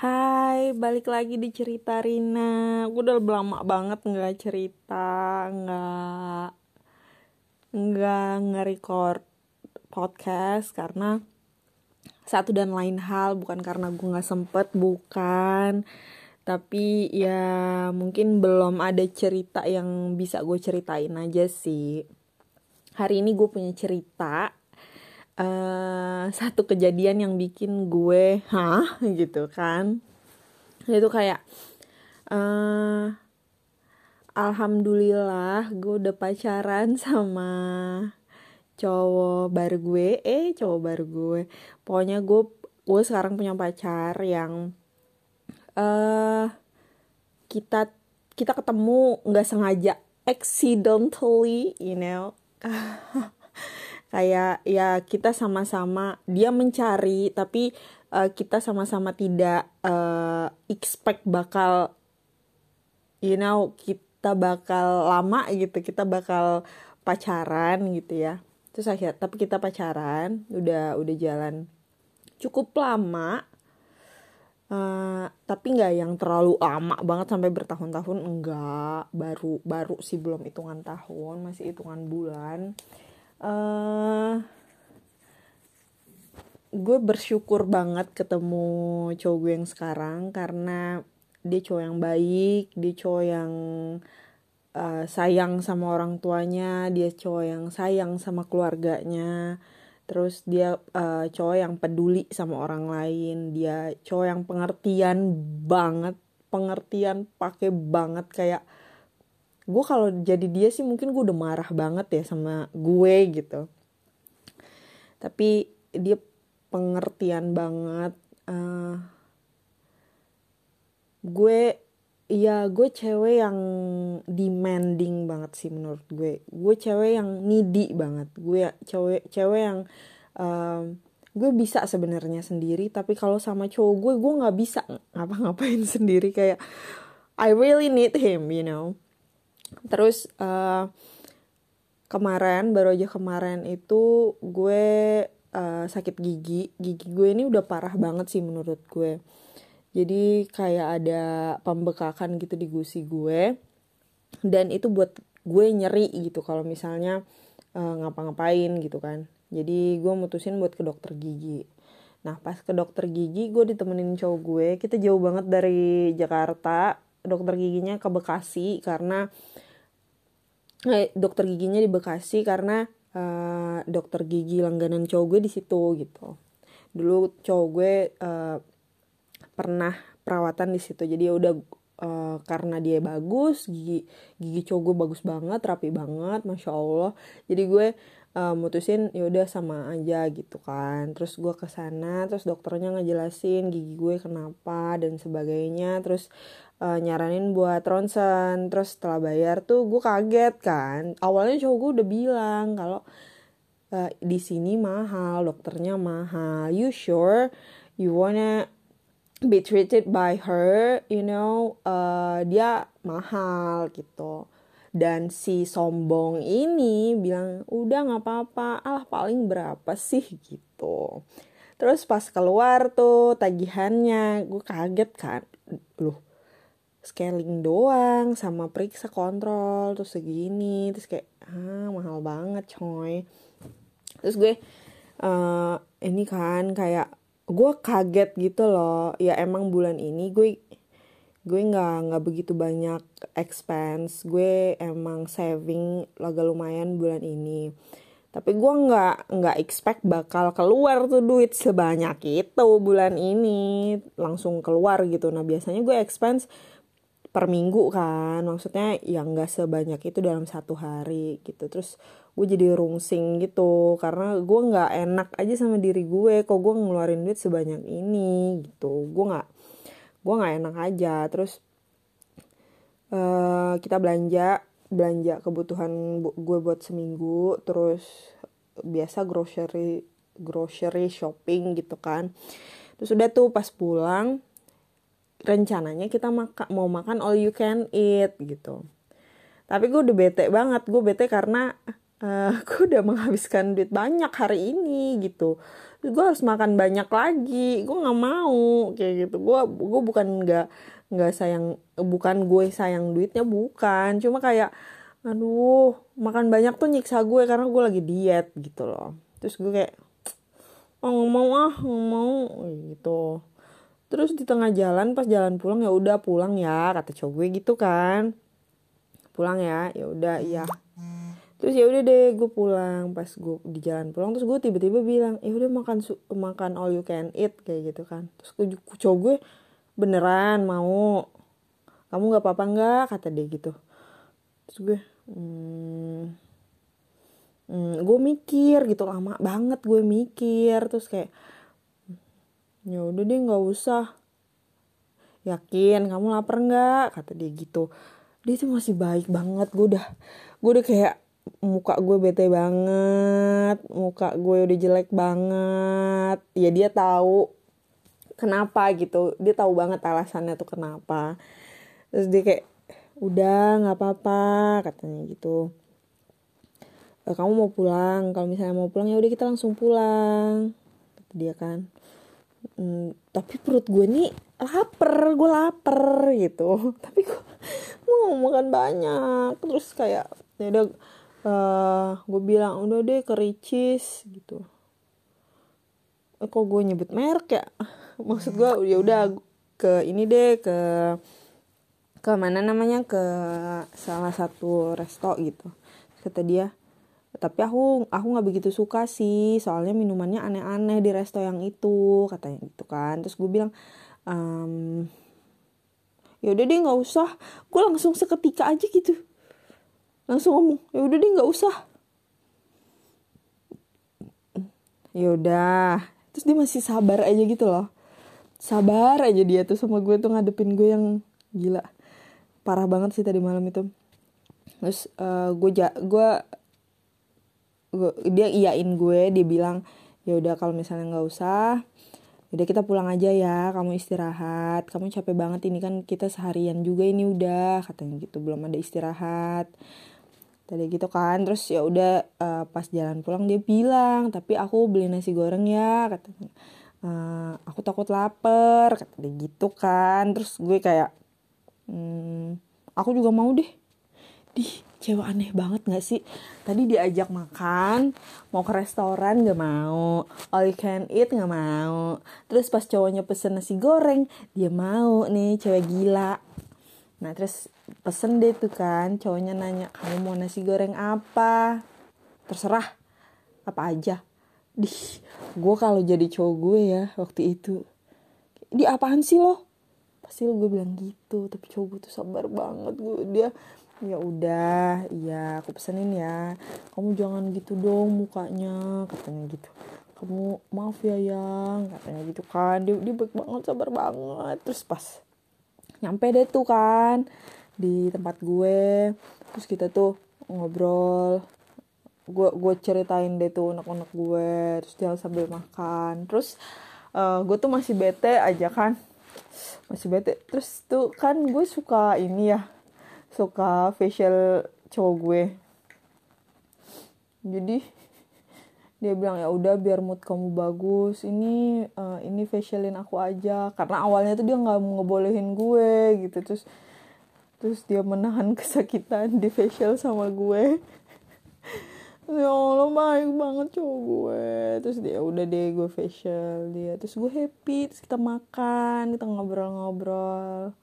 Hai, balik lagi di cerita Rina. Gue udah lama banget nggak cerita, nggak nggak nge-record podcast karena satu dan lain hal. Bukan karena gue nggak sempet bukan. Tapi ya mungkin belum ada cerita yang bisa gue ceritain aja sih. Hari ini gue punya cerita uh, satu kejadian yang bikin gue hah? gitu kan. Itu kayak uh, alhamdulillah gue udah pacaran sama cowok baru gue. Eh cowok baru gue. Pokoknya gue gue sekarang punya pacar yang uh, kita kita ketemu nggak sengaja accidentally you know kayak ya kita sama-sama dia mencari tapi uh, kita sama-sama tidak uh, expect bakal you know kita bakal lama gitu kita bakal pacaran gitu ya. Terus akhir tapi kita pacaran udah udah jalan cukup lama uh, tapi nggak yang terlalu lama banget sampai bertahun-tahun enggak. Baru baru sih belum hitungan tahun masih hitungan bulan uh, gue bersyukur banget ketemu cowok gue yang sekarang karena dia cowok yang baik dia cowok yang uh, sayang sama orang tuanya dia cowok yang sayang sama keluarganya. Terus dia uh, cowok yang peduli sama orang lain. Dia cowok yang pengertian banget pengertian pakai banget kayak gue kalau jadi dia sih mungkin gue udah marah banget ya sama gue gitu. Tapi dia pengertian banget uh, gue ya gue cewek yang demanding banget sih menurut gue. Gue cewek yang needy banget. Gue cewek cewek yang uh, gue bisa sebenarnya sendiri tapi kalau sama cowok gue gue nggak bisa ngapa-ngapain sendiri. Kayak I really need him you know terus uh, kemarin baru aja kemarin itu gue uh, sakit gigi. Gigi gue ini udah parah banget sih menurut gue. Jadi kayak ada pembekakan gitu di gusi gue. Dan itu buat gue nyeri gitu kalau misalnya uh, ngapa-ngapain gitu kan. Jadi gue mutusin buat ke dokter gigi. Nah pas ke dokter gigi gue ditemenin cowok gue. Kita jauh banget dari Jakarta dokter giginya ke Bekasi karena eh, dokter giginya di Bekasi karena uh, dokter gigi langganan cowok gue di situ gitu. Dulu cowok gue uh, pernah perawatan di situ. Jadi ya udah uh, karena dia bagus gigi gigi cowok gue bagus banget rapi banget masya allah. Jadi gue uh, mutusin ya udah sama aja gitu kan. Terus gue ke sana terus dokternya ngejelasin gigi gue kenapa dan sebagainya. Terus uh, nyaranin buat ronsen. Terus setelah bayar tuh gue kaget kan. Awalnya cowok gue udah bilang kalau uh, di sini mahal dokternya mahal. You sure you wanna be treated by her? You know uh, dia mahal gitu dan si sombong ini bilang udah nggak apa-apa. Alah paling berapa sih? Gitu. Terus pas keluar tuh tagihannya gue kaget kan. Loh scaling doang sama periksa kontrol terus segini. Terus kayak ah mahal banget coy. Terus gue uh, ini kan kayak gue kaget gitu loh. Ya emang bulan ini gue gue nggak nggak begitu banyak expense. Gue emang saving agak lumayan bulan ini. Tapi gue nggak nggak expect bakal keluar tuh duit sebanyak itu bulan ini. Langsung keluar gitu. Nah biasanya gue expense per minggu kan. Maksudnya yang nggak sebanyak itu dalam satu hari gitu. Terus gue jadi rungsing gitu. Karena gue nggak enak aja sama diri gue. Kok gue ngeluarin duit sebanyak ini gitu. Gue nggak gue nggak enak aja. Terus uh, kita belanja belanja kebutuhan gue buat seminggu. Terus biasa grocery grocery shopping gitu kan. Terus udah tuh pas pulang rencananya kita makan mau makan all you can eat gitu. Tapi gue udah bete banget. Gue bete karena uh, gue udah menghabiskan duit banyak hari ini gitu. Gue harus makan banyak lagi. Gue nggak mau kayak gitu. Gue gue bukan nggak nggak sayang bukan gue sayang duitnya bukan. Cuma kayak aduh makan banyak tuh nyiksa gue karena gue lagi diet gitu loh. Terus gue kayak oh nggak mau ah nggak mau gitu. Terus di tengah jalan pas jalan pulang ya udah pulang ya kata cowok gue gitu kan. Pulang ya ya udah iya terus ya udah deh gue pulang. Pas gue di jalan pulang terus gue tiba-tiba bilang ya udah makan makan all you can eat kayak gitu kan. Terus gue cowok gue beneran mau. Kamu nggak apa-apa nggak? kata dia gitu. Terus gue hmm, hmm, gue mikir gitu lama banget gue mikir. Terus kayak ya udah deh nggak usah. Yakin kamu lapar nggak? kata dia gitu. Dia tuh masih baik banget. Gue udah gue udah kayak muka gue bete banget muka gue udah jelek banget. Ya dia tahu kenapa gitu. Dia tahu banget alasannya tuh kenapa. Terus dia kayak udah nggak apa-apa katanya gitu. E, kamu mau pulang? Kalau misalnya mau pulang ya udah kita langsung pulang kata dia kan. Hmm, tapi perut gue nih lapar gue lapar gitu. Tapi gue mau makan banyak. Terus kayak ya udah uh, gue bilang udah deh ke Ricis gitu. Eh, kok gue nyebut merek ya? Maksud gue ya udah ke ini deh ke ke mana namanya ke salah satu resto gitu. Kata dia. Tapi aku aku nggak begitu suka sih soalnya minumannya aneh-aneh di resto yang itu katanya gitu kan. Terus gue bilang ya udah deh nggak usah. Gue langsung seketika aja gitu langsung ngomong ya udah deh nggak usah. Ya udah. Terus dia masih sabar aja gitu loh. Sabar aja dia tuh sama gue tuh ngadepin gue yang gila. Parah banget sih tadi malam itu. Terus uh, gue ja gue dia iyain gue dia bilang ya udah kalau misalnya nggak usah udah kita pulang aja ya kamu istirahat. Kamu capek banget ini kan kita seharian juga ini udah katanya gitu. Belum ada istirahat tadi gitu kan terus ya udah uh, pas jalan pulang dia bilang tapi aku beli nasi goreng ya katanya uh, aku takut lapar kata gitu kan. Terus gue kayak hmm, aku juga mau deh. Di cewek aneh banget gak sih? Tadi diajak makan mau ke restoran gak mau all you can eat gak mau. Terus pas cowoknya pesen nasi goreng dia mau nih cewek gila nah terus pesen deh tuh kan cowoknya nanya kamu mau nasi goreng apa? Terserah apa aja. Di gue kalau jadi cowok gue ya waktu itu di apaan sih lo? Pasti lo gue bilang gitu tapi cowok gue tuh sabar banget gue dia ya udah iya aku pesenin ya. Kamu jangan gitu dong mukanya katanya gitu. Kamu maaf ya yang katanya gitu kan. Dia dia baik banget sabar banget. Terus pas nyampe deh tuh kan di tempat gue. Terus kita tuh ngobrol. Gue gue ceritain deh tuh unek-unek gue terus dia sambil makan. Terus uh, gue tuh masih bete aja kan. Masih bete. Terus tuh kan gue suka ini ya suka facial cowok gue. Jadi dia bilang ya udah biar mood kamu bagus. Ini uh, ini facialin aku aja. Karena awalnya tuh dia nggak ngebolehin gue gitu. Terus terus dia menahan kesakitan di facial sama gue. Ya Allah baik banget cowok gue. Terus dia udah deh gue facial dia. Terus gue happy terus kita makan kita ngobrol-ngobrol.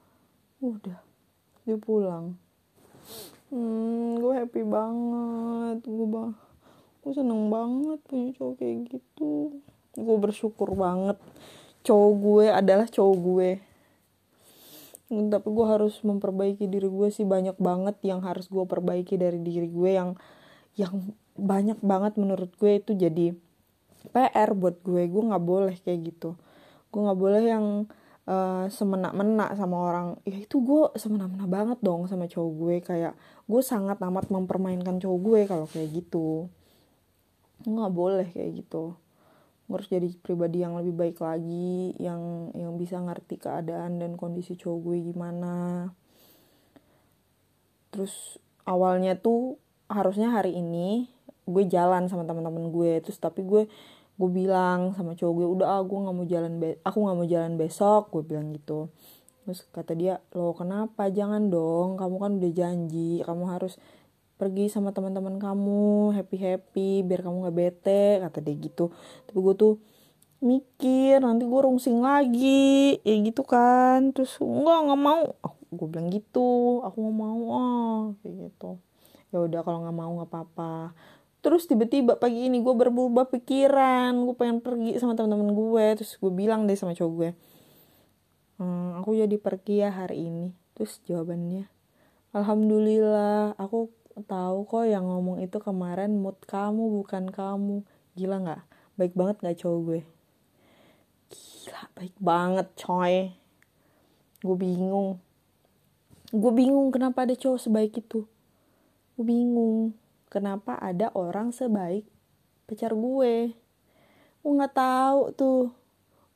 Udah dia pulang. Hmm gue happy banget. Gue bang gue seneng banget punya cowok kayak gitu. Gue bersyukur banget. Cowok gue adalah cowok gue. Tapi gue harus memperbaiki diri gue sih. Banyak banget yang harus gue perbaiki dari diri gue yang yang banyak banget menurut gue itu jadi PR buat gue. Gue nggak boleh kayak gitu. Gue nggak boleh yang uh, semena-mena sama orang. Ya itu gue semena-mena banget dong sama cowok gue. Kayak gue sangat amat mempermainkan cowok gue kalau kayak gitu nggak boleh kayak gitu. Gue harus jadi pribadi yang lebih baik lagi yang yang bisa ngerti keadaan dan kondisi cowok gue gimana. Terus awalnya tuh harusnya hari ini gue jalan sama teman-teman gue. Terus tapi gue gue bilang sama cowok gue udah ah gue nggak mau jalan be aku nggak mau jalan besok gue bilang gitu. Terus kata dia lo kenapa? Jangan dong kamu kan udah janji kamu harus pergi sama teman-teman kamu happy happy biar kamu nggak bete kata dia gitu. Tapi gue tuh mikir nanti gue rungsing lagi ya gitu kan. Terus enggak nggak mau. Aku gue bilang gitu aku nggak mau ah kayak gitu. Ya udah kalau nggak mau nggak apa-apa. Terus tiba-tiba pagi ini gue berubah pikiran gue pengen pergi sama teman-teman gue terus gue bilang deh sama cowok gue hmm, aku jadi pergi ya hari ini. Terus jawabannya alhamdulillah aku tahu kok yang ngomong itu kemarin mood kamu bukan kamu. Gila nggak? Baik banget nggak cowok gue? Gila baik banget coy. Gue bingung. Gue bingung kenapa ada cowok sebaik itu. Gue bingung kenapa ada orang sebaik pacar gue. Gue nggak tahu tuh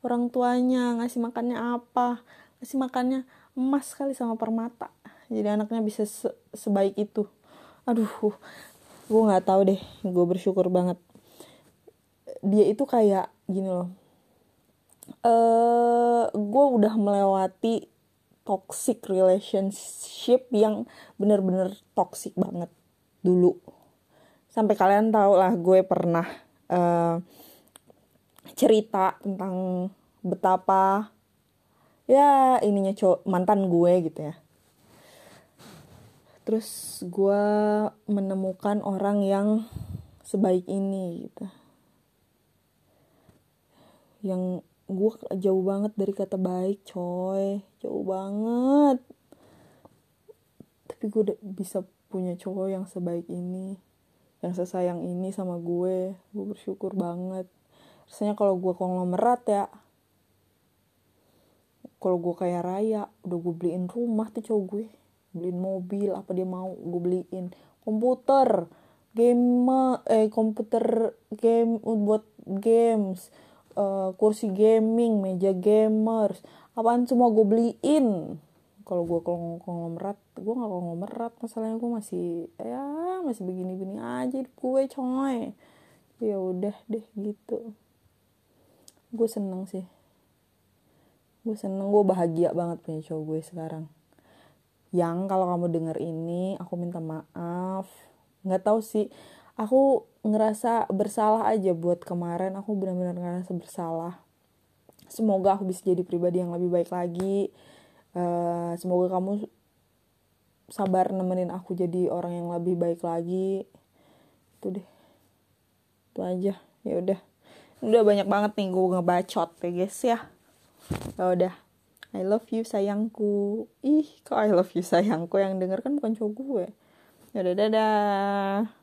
orang tuanya ngasih makannya apa. Ngasih makannya emas kali sama permata. Jadi anaknya bisa se sebaik itu aduh gue nggak tahu deh gue bersyukur banget. Dia itu kayak gini loh. Uh, gue udah melewati toxic relationship yang bener-bener toxic banget dulu. Sampai kalian tahu lah gue pernah uh, cerita tentang betapa ya ininya cowok mantan gue gitu ya terus gue menemukan orang yang sebaik ini gitu. Yang gue jauh banget dari kata baik coy. Jauh banget. Tapi gue bisa punya cowok yang sebaik ini yang sesayang ini sama gue. Gue bersyukur banget. Rasanya kalau gue konglomerat ya. Kalau gue kayak raya udah gue beliin rumah tuh cowok gue beliin mobil apa dia mau gue beliin. Komputer game eh komputer game buat games. Uh, kursi gaming meja gamers. Apaan semua gue beliin? Kalau gue konglomerat gue nggak konglomerat. Masalahnya gue masih ya masih begini-begini aja gue coy. Ya udah deh gitu. Gue seneng sih. Gue seneng gue bahagia banget punya cowok gue sekarang yang kalau kamu denger ini aku minta maaf. Nggak tahu sih. Aku ngerasa bersalah aja buat kemarin. Aku benar-benar ngerasa bersalah. Semoga aku bisa jadi pribadi yang lebih baik lagi. Uh, semoga kamu sabar nemenin aku jadi orang yang lebih baik lagi. Itu deh. Itu aja. Ya udah. Udah banyak banget nih gue ngebacot ya guys ya. Ya udah I love you sayangku. Ih kok I love you sayangku? Yang denger kan bukan cowok gue. Ya udah dadah